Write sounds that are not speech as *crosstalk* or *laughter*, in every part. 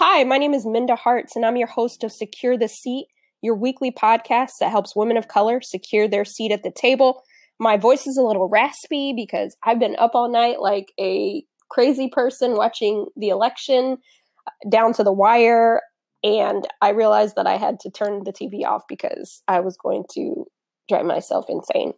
Hi, my name is Minda Harts, and I'm your host of Secure the Seat, your weekly podcast that helps women of color secure their seat at the table. My voice is a little raspy because I've been up all night like a crazy person watching the election uh, down to the wire. And I realized that I had to turn the TV off because I was going to drive myself insane.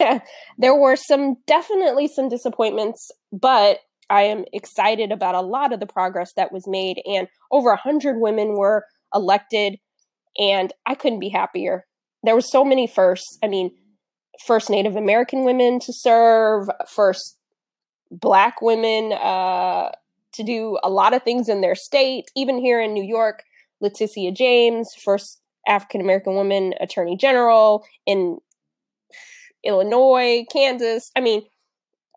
*laughs* there were some definitely some disappointments, but I am excited about a lot of the progress that was made, and over a hundred women were elected, and I couldn't be happier. There were so many firsts. I mean, first Native American women to serve, first Black women uh, to do a lot of things in their state. Even here in New York, Letitia James, first African American woman Attorney General in Illinois, Kansas. I mean,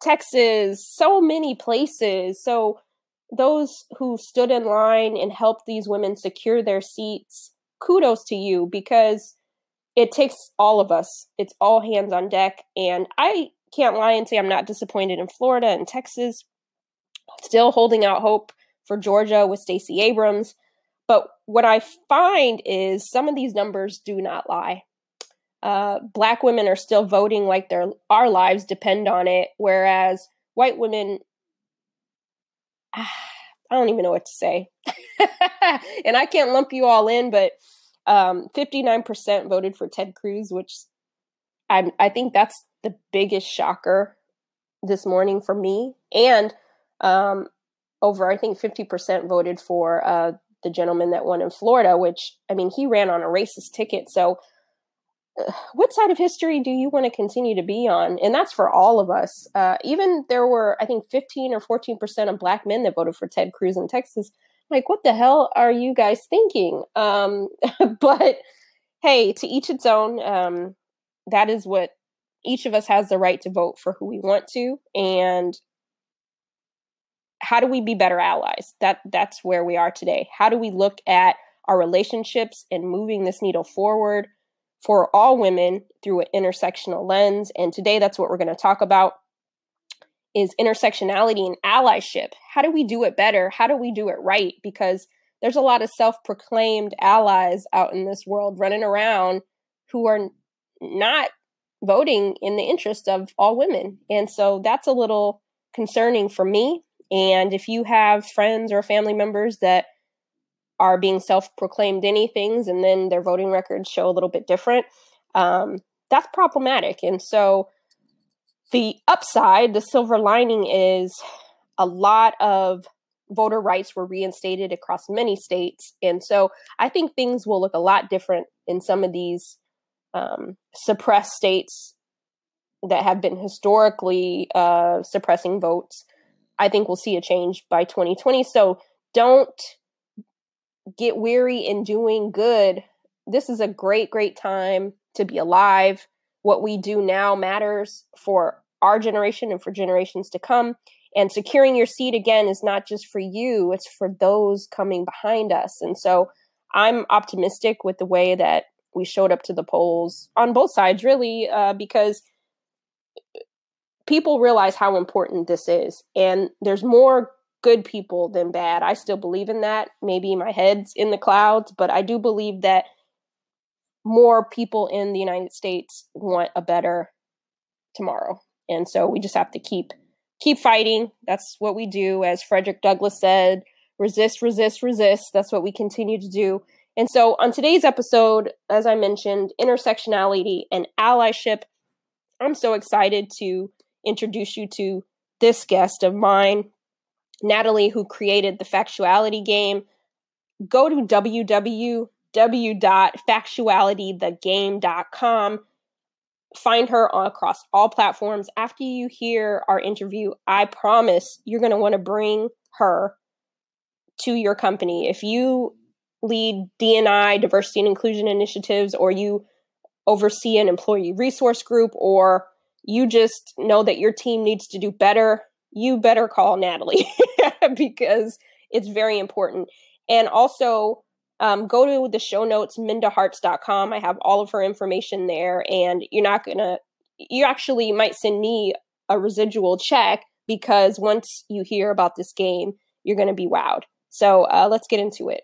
Texas, so many places. So those who stood in line and helped these women secure their seats, kudos to you because it takes all of us. It's all hands on deck. And I can't lie and say I'm not disappointed in Florida and Texas. Still holding out hope for Georgia with Stacey Abrams. But what I find is some of these numbers do not lie uh, black women are still voting like their our lives depend on it, whereas white women, *sighs* I don't even know what to say, *laughs* and I can't lump you all in, but um, 59% voted for Ted Cruz, which I I think that's the biggest shocker this morning for me, and um, over I think 50% voted for uh, the gentleman that won in Florida, which I mean he ran on a racist ticket, so what side of history do you want to continue to be on? And that's for all of us. Uh, even there were, I think, 15 or 14 percent of black men that voted for Ted Cruz in Texas. Like, what the hell are you guys thinking? Um, *laughs* but hey, to each its own. Um, that is what each of us has the right to vote for who we want to, and how do we be better allies? That that's where we are today. How do we look at our relationships and moving this needle forward? For all women through an intersectional lens. And today that's what we're going to talk about is intersectionality and allyship. How do we do it better? How do we do it right? Because there's a lot of self-proclaimed allies out in this world running around who are not voting in the interest of all women. And so that's a little concerning for me. And if you have friends or family members that are being self-proclaimed anythings and then their voting records show a little bit different um, that's problematic. And so the upside the silver lining is a lot of voter rights were reinstated across many states. And so i think things will look a lot different in some of these um, suppressed states that have been historically uh, suppressing votes. I think we'll see a change by 2020 so don't get weary in doing good, this is a great, great time to be alive. What we do now matters for our generation and for generations to come. And securing your seat again is not just for you, it's for those coming behind us. And so I'm optimistic with the way that we showed up to the polls on both sides, really, uh, because people realize how important this is. And there's more good people than bad. I still believe in that. Maybe my head's in the clouds, but I do believe that more people in the United States want a better tomorrow. And so we just have to keep keep fighting. That's what we do as Frederick Douglass said, resist, resist, resist. That's what we continue to do. And so on today's episode, as I mentioned, intersectionality and allyship, I'm so excited to introduce you to this guest of mine, Natalie, who created the factuality game, go to www.factualitythegame.com. Find her across all platforms. After you hear our interview, I promise you're going to want to bring her to your company. If you lead D&I, diversity and inclusion initiatives, or you oversee an employee resource group, or you just know that your team needs to do better, you better call Natalie *laughs* because it's very important. And also, um, go to the show notes, mindaharts.com. I have all of her information there, and you're not going to, you actually might send me a residual check because once you hear about this game, you're going to be wowed. So uh, let's get into it.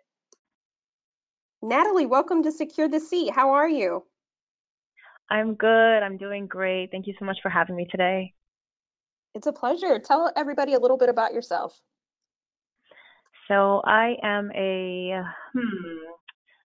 Natalie, welcome to Secure the Seat. How are you? I'm good. I'm doing great. Thank you so much for having me today. It's a pleasure. Tell everybody a little bit about yourself. So I am a hmm,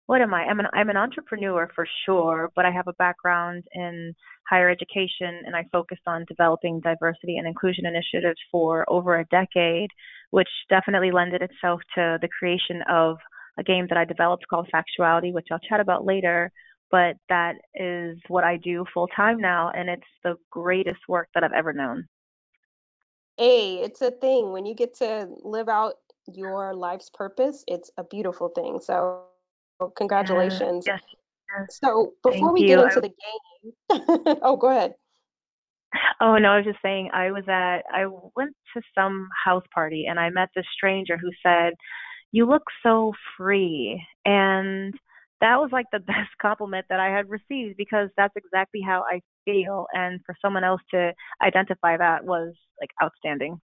what am I? I'm an I'm an entrepreneur for sure, but I have a background in higher education and I focused on developing diversity and inclusion initiatives for over a decade, which definitely lended itself to the creation of a game that I developed called Factuality, which I'll chat about later. But that is what I do full time now, and it's the greatest work that I've ever known. Hey, it's a thing. When you get to live out your life's purpose, it's a beautiful thing. So, mm, congratulations. yes. yes. So, before Thank we you. get into I... the game, *laughs* oh, go ahead. Oh no, I was just saying I was at I went to some house party and I met this stranger who said, "You look so free." And that was like the *laughs* best compliment that I had received because that's exactly how I feel and for someone else to identify that was like outstanding.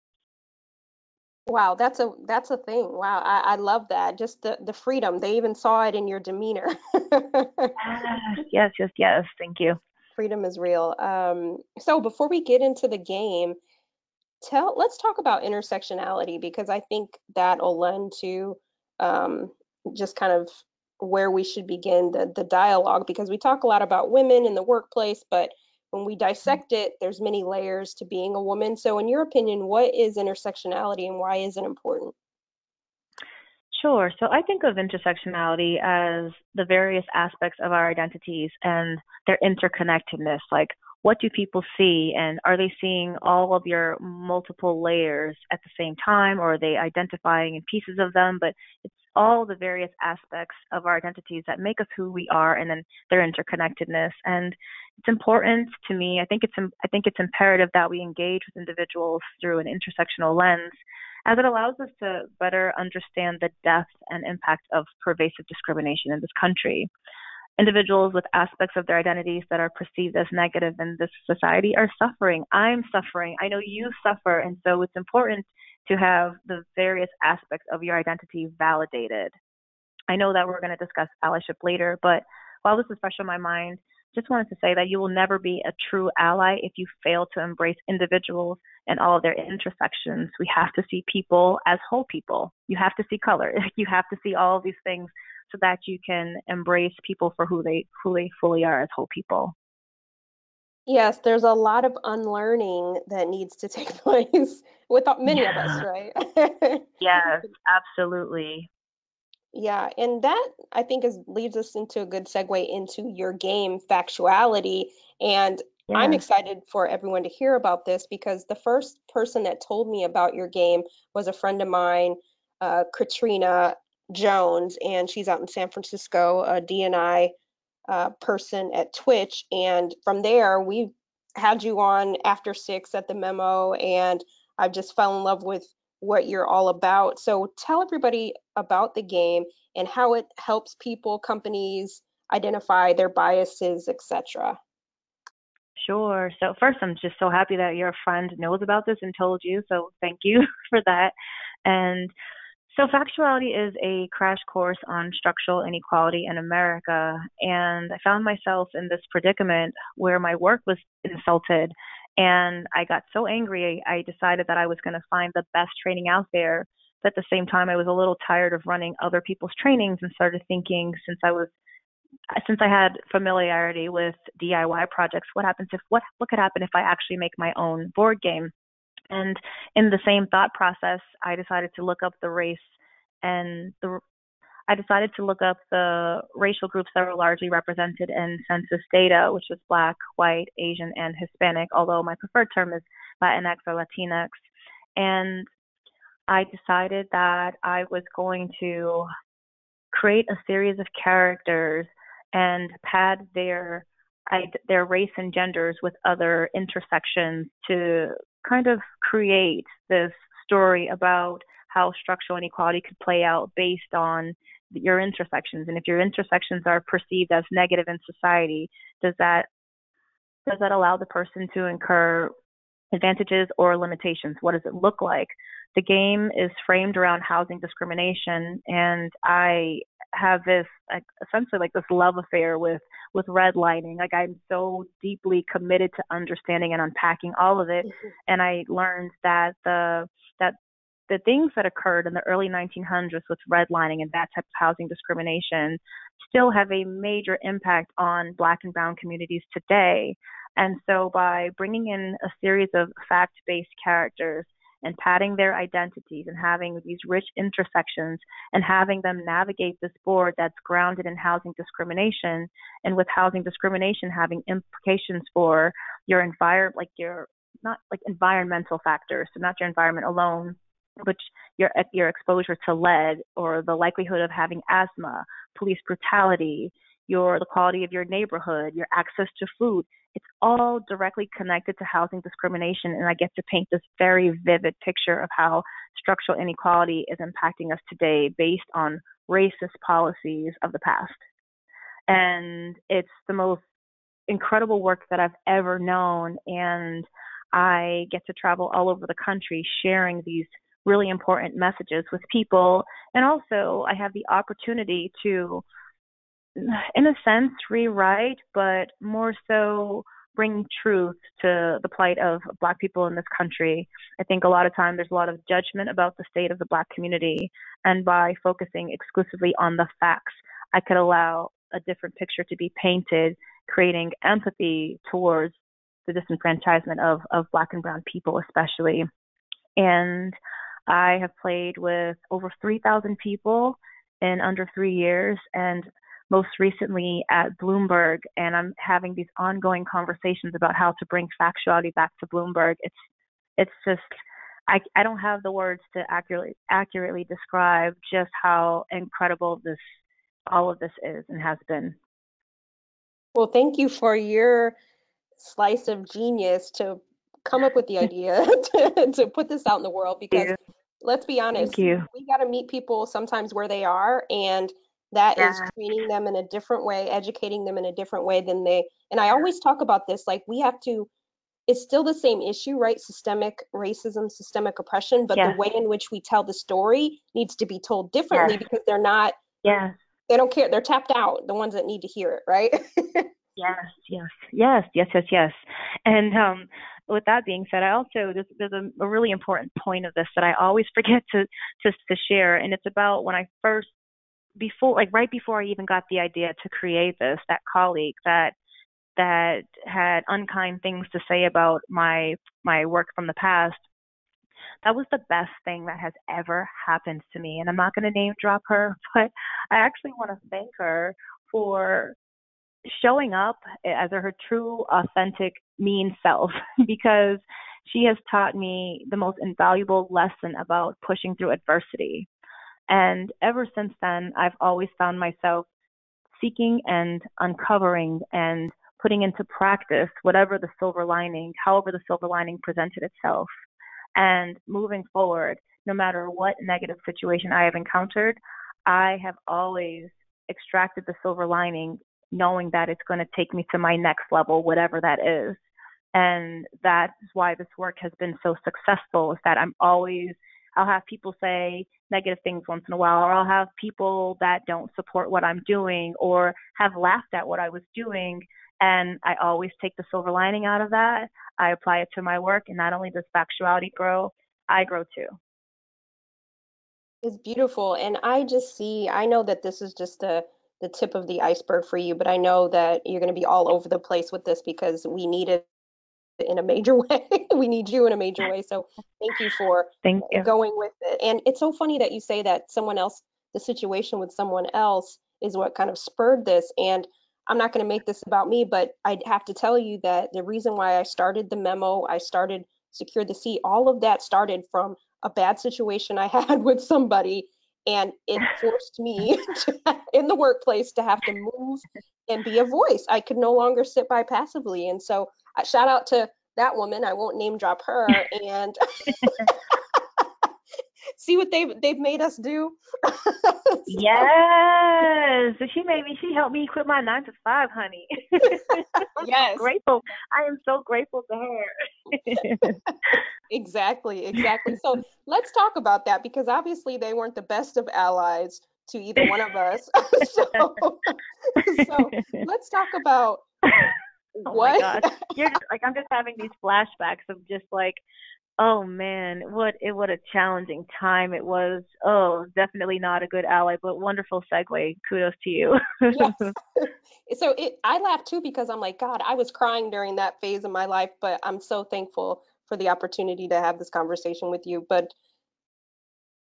Wow, that's a that's a thing. Wow, I, I love that. Just the the freedom. They even saw it in your demeanor. *laughs* *laughs* yes, yes, yes. Thank you. Freedom is real. Um, so before we get into the game, tell let's talk about intersectionality because I think that'll lend to um, just kind of where we should begin the the dialogue because we talk a lot about women in the workplace, but when we mm-hmm. dissect it, there's many layers to being a woman. So, in your opinion, what is intersectionality and why is it important? Sure. So I think of intersectionality as the various aspects of our identities and their interconnectedness. Like, what do people see? And are they seeing all of your multiple layers at the same time, or are they identifying in pieces of them? But it's all the various aspects of our identities that make us who we are and then their interconnectedness. And it's important to me i think it's i think it's imperative that we engage with individuals through an intersectional lens as it allows us to better understand the depth and impact of pervasive discrimination in this country. Individuals with aspects of their identities that are perceived as negative in this society are suffering. I'm suffering. I know you suffer. And so it's important to have the various aspects of your identity validated. I know that we're going to discuss allyship later, but while this is fresh on my mind, just wanted to say that you will never be a true ally if you fail to embrace individuals and all of their intersections. We have to see people as whole people. You have to see color. *laughs* You have to see all of these things so that you can embrace people for who they who they fully are as whole people. Yes, there's a lot of unlearning that needs to *laughs* take place with many yeah. of us, right? yes, *laughs* absolutely. Yeah, and that I think is leads us into a good segue into your game factuality. And yeah. I'm excited for everyone to hear about this because the first person that told me about your game was a friend of mine, uh, Katrina Jones, and she's out in San Francisco, a D&I uh, person at Twitch. And from there, we had you on after six at the memo, and I've just fell in love with what you're all about. So tell everybody about the game and how it helps people, companies identify their biases, etc. Sure. So first, I'm just so happy that your friend knows about this and told you. So thank you *laughs* for that. And so, Factuality is a crash course on structural inequality in America. And I found myself in this predicament where my work was insulted. And I got so angry, I decided that I was going to find the best training out there. But at the same time, I was a little tired of running other people's trainings and started thinking since I was since I had familiarity with DIY projects, what happens if what what could happen if I actually make my own board game? And in the same thought process, I decided to look up the race and the I decided to look up the racial groups that were largely represented in census data, which was Black, White, Asian, and Hispanic, although my preferred term is Latinx or Latinx. And I decided that I was going to create a series of characters and pad their their race and genders with other intersections to kind of create this story about how structural inequality could play out based on your intersections. And if your intersections are perceived as negative in society does that does that allow the person to incur advantages or limitations? What does it look like? The game is framed around housing discrimination, and I have this like, essentially like this love affair with with redlining. Like I'm so deeply committed to understanding and unpacking all of it, mm-hmm. and I learned that the that the things that occurred in the early 1900s with redlining and that type of housing discrimination still have a major impact on Black and Brown communities today. And so, by bringing in a series of fact based characters and padding their identities and having these rich intersections and having them navigate this board that's grounded in housing discrimination and with housing discrimination having implications for your environment like your not like environmental factors so not your environment alone but your your exposure to lead or the likelihood of having asthma police brutality your the quality of your neighborhood your access to food it's all directly connected to housing discrimination, and I get to paint this very vivid picture of how structural inequality is impacting us today based on racist policies of the past. And it's the most incredible work that I've ever known, and I get to travel all over the country sharing these really important messages with people. And also, I have the opportunity to in a sense, rewrite, but more so bring truth to the plight of Black people in this country. I think a lot of time there's a lot of judgment about the state of the Black community, and by focusing exclusively on the facts, I could allow a different picture to be painted, creating empathy towards the disenfranchisement of, of Black and Brown people, especially. And I have played with over 3,000 people in under three years, and most recently at Bloomberg, and I'm having these ongoing conversations about how to bring factuality back to Bloomberg. It's it's just I I don't have the words to accurately accurately describe just how incredible this all of this is and has been. Well, thank you for your slice of genius to come up with the *laughs* idea *laughs* to, to put this out in the world because let's be honest, we got to meet people sometimes where they are and that yeah. is training them in a different way educating them in a different way than they and i always talk about this like we have to it's still the same issue right? Systemic racism systemic oppression but the way in which we tell the story needs to be told differently yes. because they're not yeah. they don't care they're tapped out the ones that need to hear it right? *laughs* Yes yes yes yes yes yes. And um with that being said, I also there's, there's a, a, really important point of this that I always forget to, to to share, and it's about when I first before like right before I even got the idea to create this, that colleague that that had unkind things to say about my my work from the past that was the best thing that has ever happened to me. And i'm not going to name drop her *laughs* but i actually want to thank her for showing up as her true authentic mean self *laughs* because she has taught me the most invaluable lesson about pushing through adversity and ever since then, I've always found myself seeking and uncovering and putting into practice whatever the silver lining, however the silver lining presented itself. And moving forward, no matter what negative situation I have encountered, I have always extracted the silver lining, knowing that it's going to take me to my next level, whatever that is. And that's why this work has been so successful, is that I'm always I'll have people say negative things once in a while, or I'll have people that don't support what I'm doing or have laughed at what I was doing. And I always take the silver lining out of that. I apply it to my work, and not only does factuality grow, I grow too. It's beautiful. And I just see, I know that this is just the the tip of the iceberg for you, but I know that you're going to be all over the place with this because we need it in a major *laughs* way. we need you in a major way. So thank you for thank you. going with it. And it's so funny that you say that someone else, the situation with someone else is what kind of spurred this. And I'm not going to make this about me, but I have to tell you that the reason why I started the memo, I started Secure the Seat, all of that started from a bad situation I *laughs* had with somebody. And it *laughs* forced me to, in the workplace to have to move and be a voice. I could no longer sit by passively. And so shout out to that woman. I won't name drop her. *laughs* And *laughs* See what they've they've made us do. *laughs* so. Yes, she made me. She helped me quit my nine to five, honey. yes, grateful. I am so grateful to her. exactly, exactly. So let's talk about that because obviously they weren't the best of allies to either one of us. so, so let's talk about Oh what. my gosh. You're just like I'm just having these flashbacks of just like, oh man, what it what a challenging time it was. Oh, definitely not a good ally, but wonderful segue. Kudos to you. yes. *laughs* *laughs* So it, I laugh too because I'm like, God, I was crying during that phase of my life, but I'm so thankful for the opportunity to have this conversation with you. But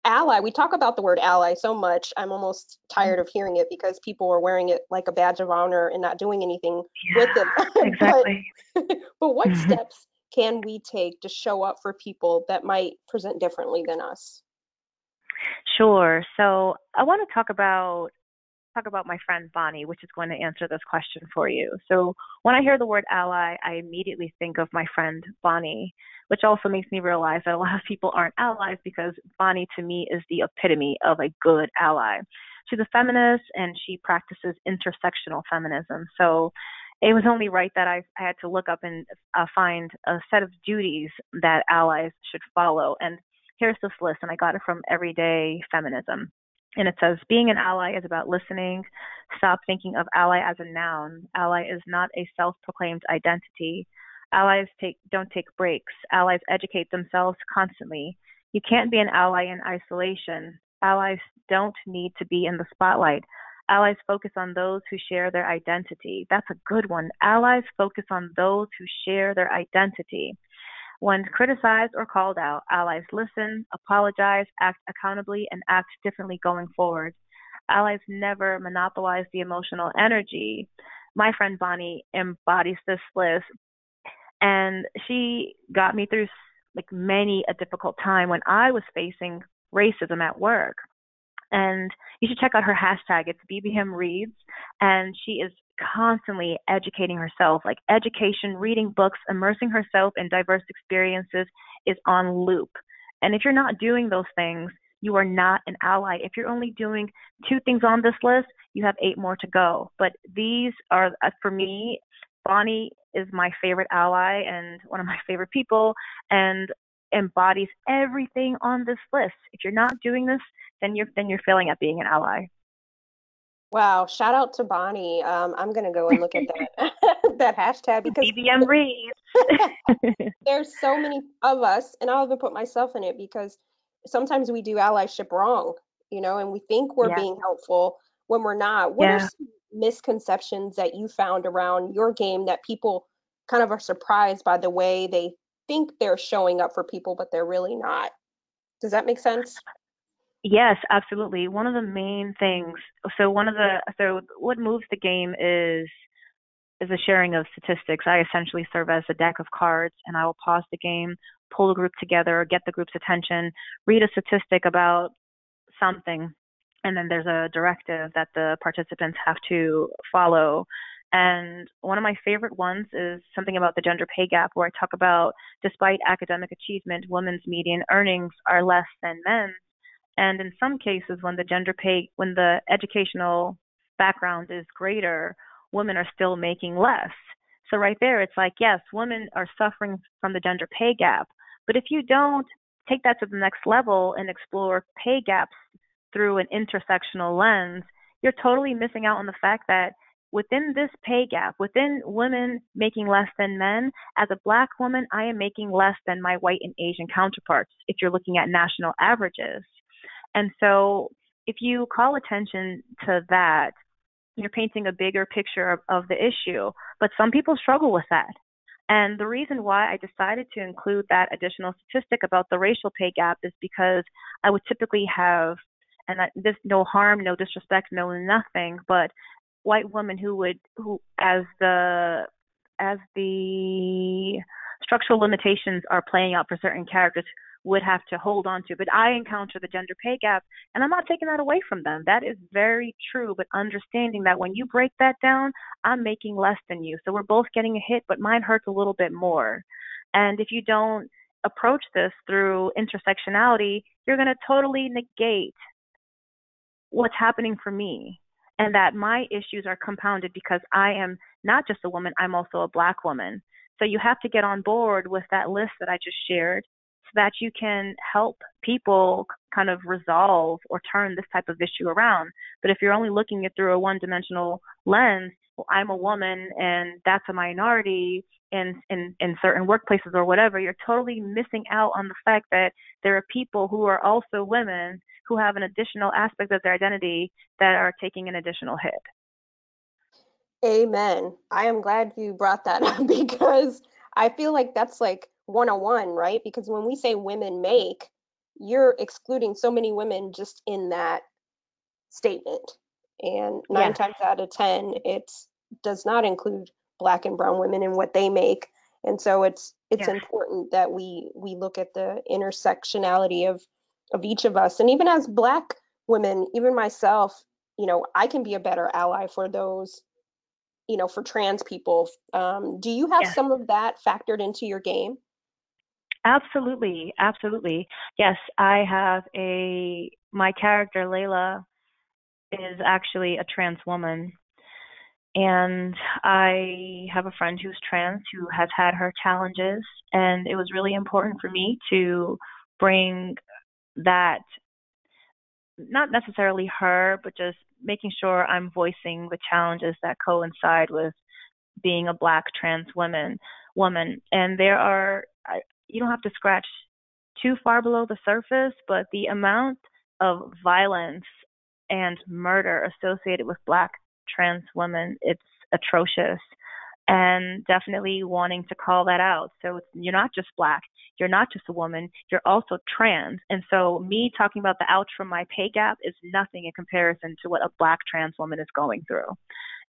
ally, we talk about the word ally so much, I'm almost tired of hearing it because people are wearing it like a badge of honor and not doing anything with it. *laughs* exactly. but, *laughs* but what Mhm. steps can we take to show up for people that might present differently than us? Sure. So I want to talk about talk about my friend Bonnie, which is going to answer this question for you. So when I hear the word ally, I immediately think of my friend Bonnie, which also makes me realize that a lot of people aren't allies because Bonnie to me is the epitome of a good ally. She's a feminist and she practices intersectional feminism. So it was only right that I, I had to look up and uh, find a set of duties that allies should follow. And here's this list, and I got it from Everyday Feminism. And it says, being an ally is about listening. Stop thinking of ally as a noun. Ally is not a self proclaimed identity. Allies take, don't take breaks. Allies educate themselves constantly. You can't be an ally in isolation. Allies don't need to be in the spotlight. Allies focus on those who share their identity. That's a good one. Allies focus on those who share their identity. When criticized or called out, allies listen, apologize, act accountably, and act differently going forward. Allies never monopolize the emotional energy. My friend Bonnie embodies this list, and she got me through like many a difficult time when I was facing racism at work. And you should check out her hashtag. It's BBM Reads, and she is constantly educating herself. Like education, reading books, immersing herself in diverse experiences is on loop. And if you're not doing those things, you are not an ally. If you're only doing two things on this list, you have eight more to go. But these are, uh, for me, Bonnie is my favorite ally and one of my favorite people and embodies everything on this list. If you're not doing this, then you're then you're failing at being an ally. Wow, shout out to Bonnie. Um, I'm gonna go and look at that *laughs* that hashtag because BBM reads. *laughs* there's so many of us, and I'll even put myself in it because sometimes we do allyship wrong, you know, and we think we're Yeah. being helpful when we're not. What are some misconceptions that you found around your game that people kind of are surprised by the way they think they're showing up for people, but they're really not? Does that make sense? Yes, absolutely. One of the main things. So one of the so what moves the game is is the sharing of statistics. I essentially serve as a deck of cards, and I will pause the game, pull the group together, get the group's attention, read a statistic about something, and then there's a directive that the participants have to follow. And one of my favorite ones is something about the gender pay gap, where I talk about despite academic achievement, women's median earnings are less than men's. And in some cases, when the gender pay, when the educational background is greater, women are still making less. So right there, it's like, yes, women are suffering from the gender pay gap. But if you don't take that to the next level and explore pay gaps through an intersectional lens, you're totally missing out on the fact that within this pay gap, within women making less than men, as a black woman, I am making less than my white and Asian counterparts if you're looking at national averages. And so if you call attention to that, you're painting a bigger picture of, of the issue. But some people struggle with that. And the reason why I decided to include that additional statistic about the racial pay gap is because I would typically have, and I, this no harm, no disrespect, no nothing, but white woman who would who as the as the structural limitations are playing out for certain characters would have to hold on to. But I encounter the gender pay gap, and I'm not taking that away from them. That is very true. But understanding that when you break that down, I'm making less than you. So we're both getting a hit, but mine hurts a little bit more. And if you don't approach this through intersectionality, you're going to totally negate what's happening for me and that my issues are compounded because I am not just a woman, I'm also a black woman. So you have to get on board with that list that I just shared so that you can help people kind of resolve or turn this type of issue around. But if you're only looking at through a one dimensional lens, well, I'm a woman and that's a minority in, in, in certain workplaces or whatever, you're totally missing out on the fact that there are people who are also women who have an additional aspect of their identity that are taking an additional hit. Amen. I am glad you brought that up *laughs* because I feel like that's like 101, right? Because when we say women make, you're excluding so many women just in that statement. And nine yes. times out of 10, it does not include black and brown women and what they make. And so it's it's yes. important that we we look at the intersectionality of of each of us and even as black women even myself you know i can be a better ally for those you know for trans people um, do you have yes. some of that factored into your game absolutely absolutely yes i have a my character layla is actually a trans woman and I have a friend who's trans who has had her challenges, and it was really important for me to bring that not necessarily her, but just making sure I'm voicing the challenges that coincide with being a black trans woman woman. And there are you don't have to scratch too far below the surface, but the amount of violence and murder associated with black trans women, it's atrocious and definitely wanting to call that out. So you're not just black, you're not just a woman, you're also trans. And so me talking about the ouch from my pay gap is nothing in comparison to what a black trans woman is going through.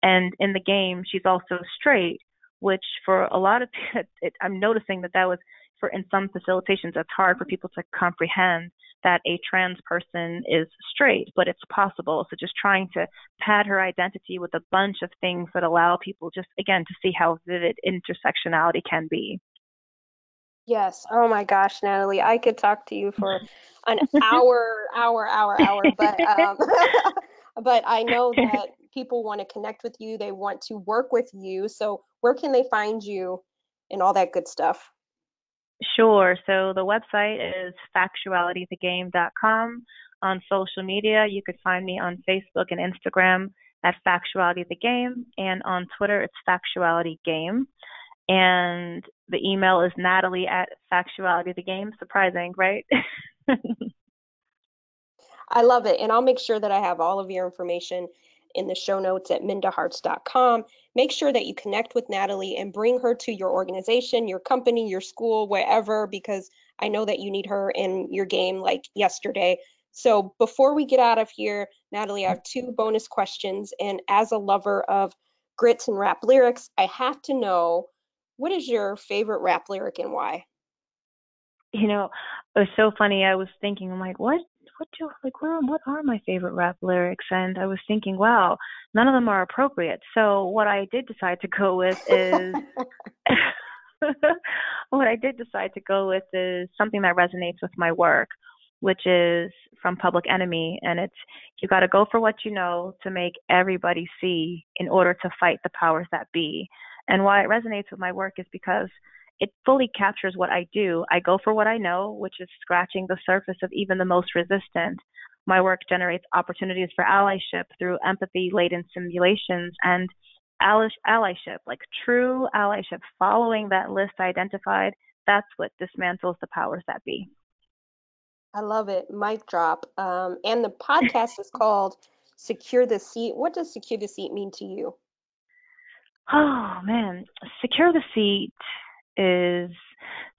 And in the game, she's also straight, which for a lot of *laughs* it, I'm noticing that that was for in some facilitations it's hard for people to comprehend that a trans person is straight, but it's possible. So just trying to pad her identity with a bunch of things that allow people just again to see how vivid intersectionality can be. Yes. Oh my gosh, Natalie, I could talk to you for *laughs* an hour, hour, hour, hour, but um, *laughs* but I know that people want to connect with you. They want to work with you. So where can they find you and all that good stuff? Sure. So the website is factualitythegame.com. On social media, you could find me on Facebook and Instagram at Factuality the Game, and on Twitter, it's Factuality Game. And the email is Natalie at Factuality the Game. Surprising, right? *laughs* I love it. And I'll make sure that I have all of your information in the show notes at mindaharts.com. Make sure that you connect with Natalie and bring her to your organization, your company, your school, wherever, because I know that you need her in your game like yesterday. So before we get out of here, Natalie, I have two bonus questions. And as a lover of grits and rap lyrics, I have to know what is your favorite rap lyric and why? You know, it was so funny. I was thinking, I'm like, what what do like where what are my favorite rap lyrics? And I was thinking, wow, none of them are appropriate. So what I did decide to go with is *laughs* what I did decide to go with is something that resonates with my work, which is from Public Enemy, and it's you got to go for what you know to make everybody see in order to fight the powers that be. And why it resonates with my work is because it fully captures what I do. I go for what I know, which is scratching the surface of even the most resistant. My work generates opportunities for allyship through empathy laden simulations and allyship, like true allyship, following that list identified. That's what dismantles the powers that be. I love it. Mic drop. Um, and the podcast is *laughs* called Secure the Seat. What does secure the seat mean to you? Oh, man. Secure the seat is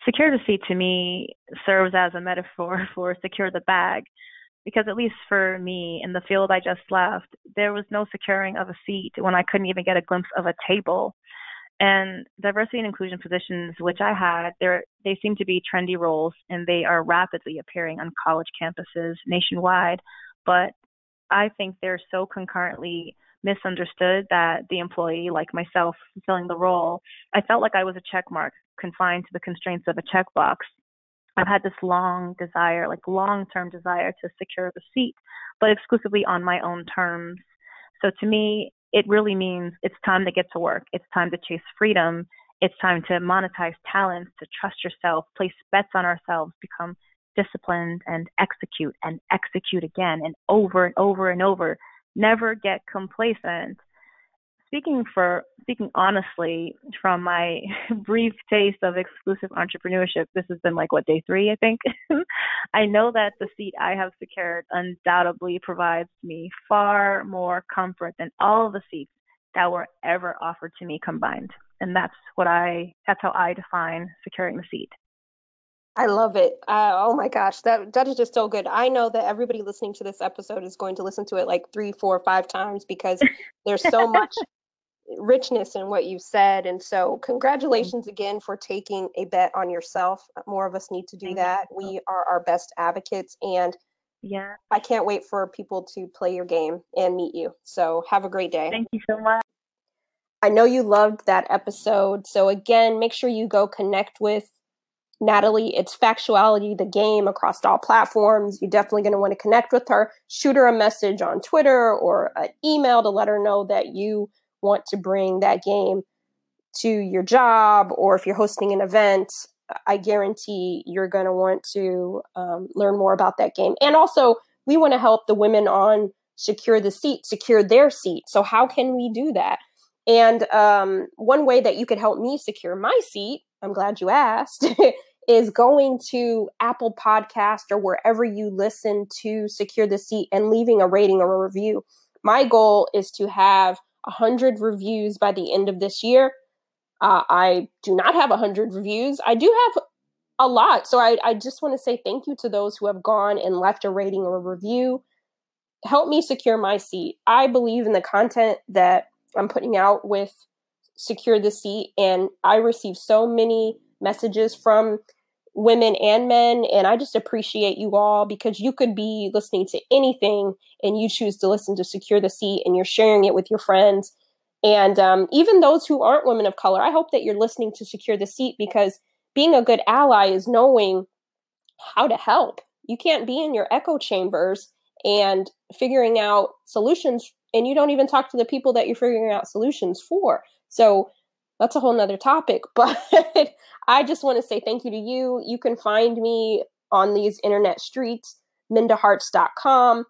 secure the seat to me serves as a metaphor *laughs* for secure the bag because at least for me in the field I just left, there was no securing of a seat when I couldn't even get a glimpse of a table. And diversity and inclusion positions, which I had, they seem to be trendy roles and they are rapidly appearing on college campuses nationwide. But I think they're so concurrently misunderstood that the employee, like myself, fulfilling the role, I felt like I was a check mark confined to the constraints of a checkbox. I've had this long desire, like long term desire to secure the seat, but exclusively on my own terms. So to me, it really means it's time to get to work. It's time to chase freedom. It's time to monetize talents, to trust yourself, place bets on ourselves, become disciplined and execute and execute again and over and over and over. Never get complacent. Speaking for speaking honestly from my *laughs* brief taste of exclusive entrepreneurship this has been like what day three i think? *laughs* I know that the seat i have secured undoubtedly provides me far more comfort than all the seats that were ever offered to me combined. And that's what i that's how i define securing the seat I love it. Uh, oh my gosh, that that is just so good. I know that everybody listening to this episode is going to listen to it like three, four, five times because *laughs* there's so much richness in what you said. And so, congratulations again for taking a bet on yourself. More of us need to do Thank that. You. We are our best advocates. And yeah, I can't wait for people to play your game and meet you. So, have a great day. Thank you so much. I know you loved that episode. So, again, make sure you go connect with Natalie. It's Factuality, the game across all platforms. You're definitely going to want to connect with her. Shoot her a message on Twitter or an email to let her know that you want to bring that game to your job or if you're hosting an event, I guarantee you're going to want to um, learn more about that game. And also, we want to help the women on secure the seat, secure their seat. So, how can we do that? And um, one way that you could help me secure my seat, I'm glad you asked, *laughs* is going to Apple Podcast or wherever you listen to secure the seat and leaving a rating or a review. My goal is to have 100 reviews by the end of this year. Uh, I do not have 100 reviews. I do have a lot. So I, I just want to say thank you to those who have gone and left a rating or a review. Help me secure my seat. I believe in the content that I'm putting out with Secure the Seat, and I receive so many messages from women and men. And I just appreciate you all because you could be listening to anything and you choose to listen to Secure the Seat and you're sharing it with your friends. And um, even those who aren't women of color, I hope that you're listening to Secure the Seat because being a good ally is knowing how to help. You can't be in your echo chambers and figuring out solutions, and you don't even talk to the people that you're figuring out solutions for. So that's a whole nother topic. *laughs* But I just want to say thank you to you. You can find me on these internet streets, mindaharts.com.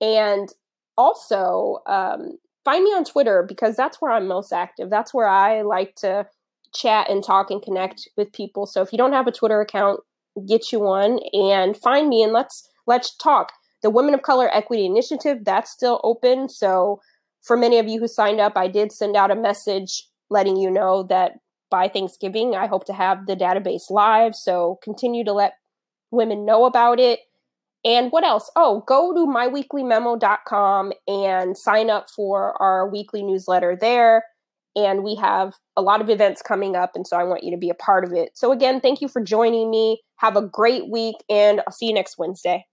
And also um, find me on Twitter because that's where I'm most active. That's where I like to chat and talk and connect with people. So if you don't have a Twitter account, get you one and find me and let's let's talk. The Women of Color Equity Initiative, that's still open. So for many of you who signed up, I did send out a message letting you know that by Thanksgiving, I hope to have the database live. So continue to let women know about it. And what else? Oh, go to myweeklymemo.com and sign up for our weekly newsletter there. And we have a lot of events coming up. And so I want you to be a part of it. So, again, thank you for joining me. Have a great week, and I'll see you next Wednesday.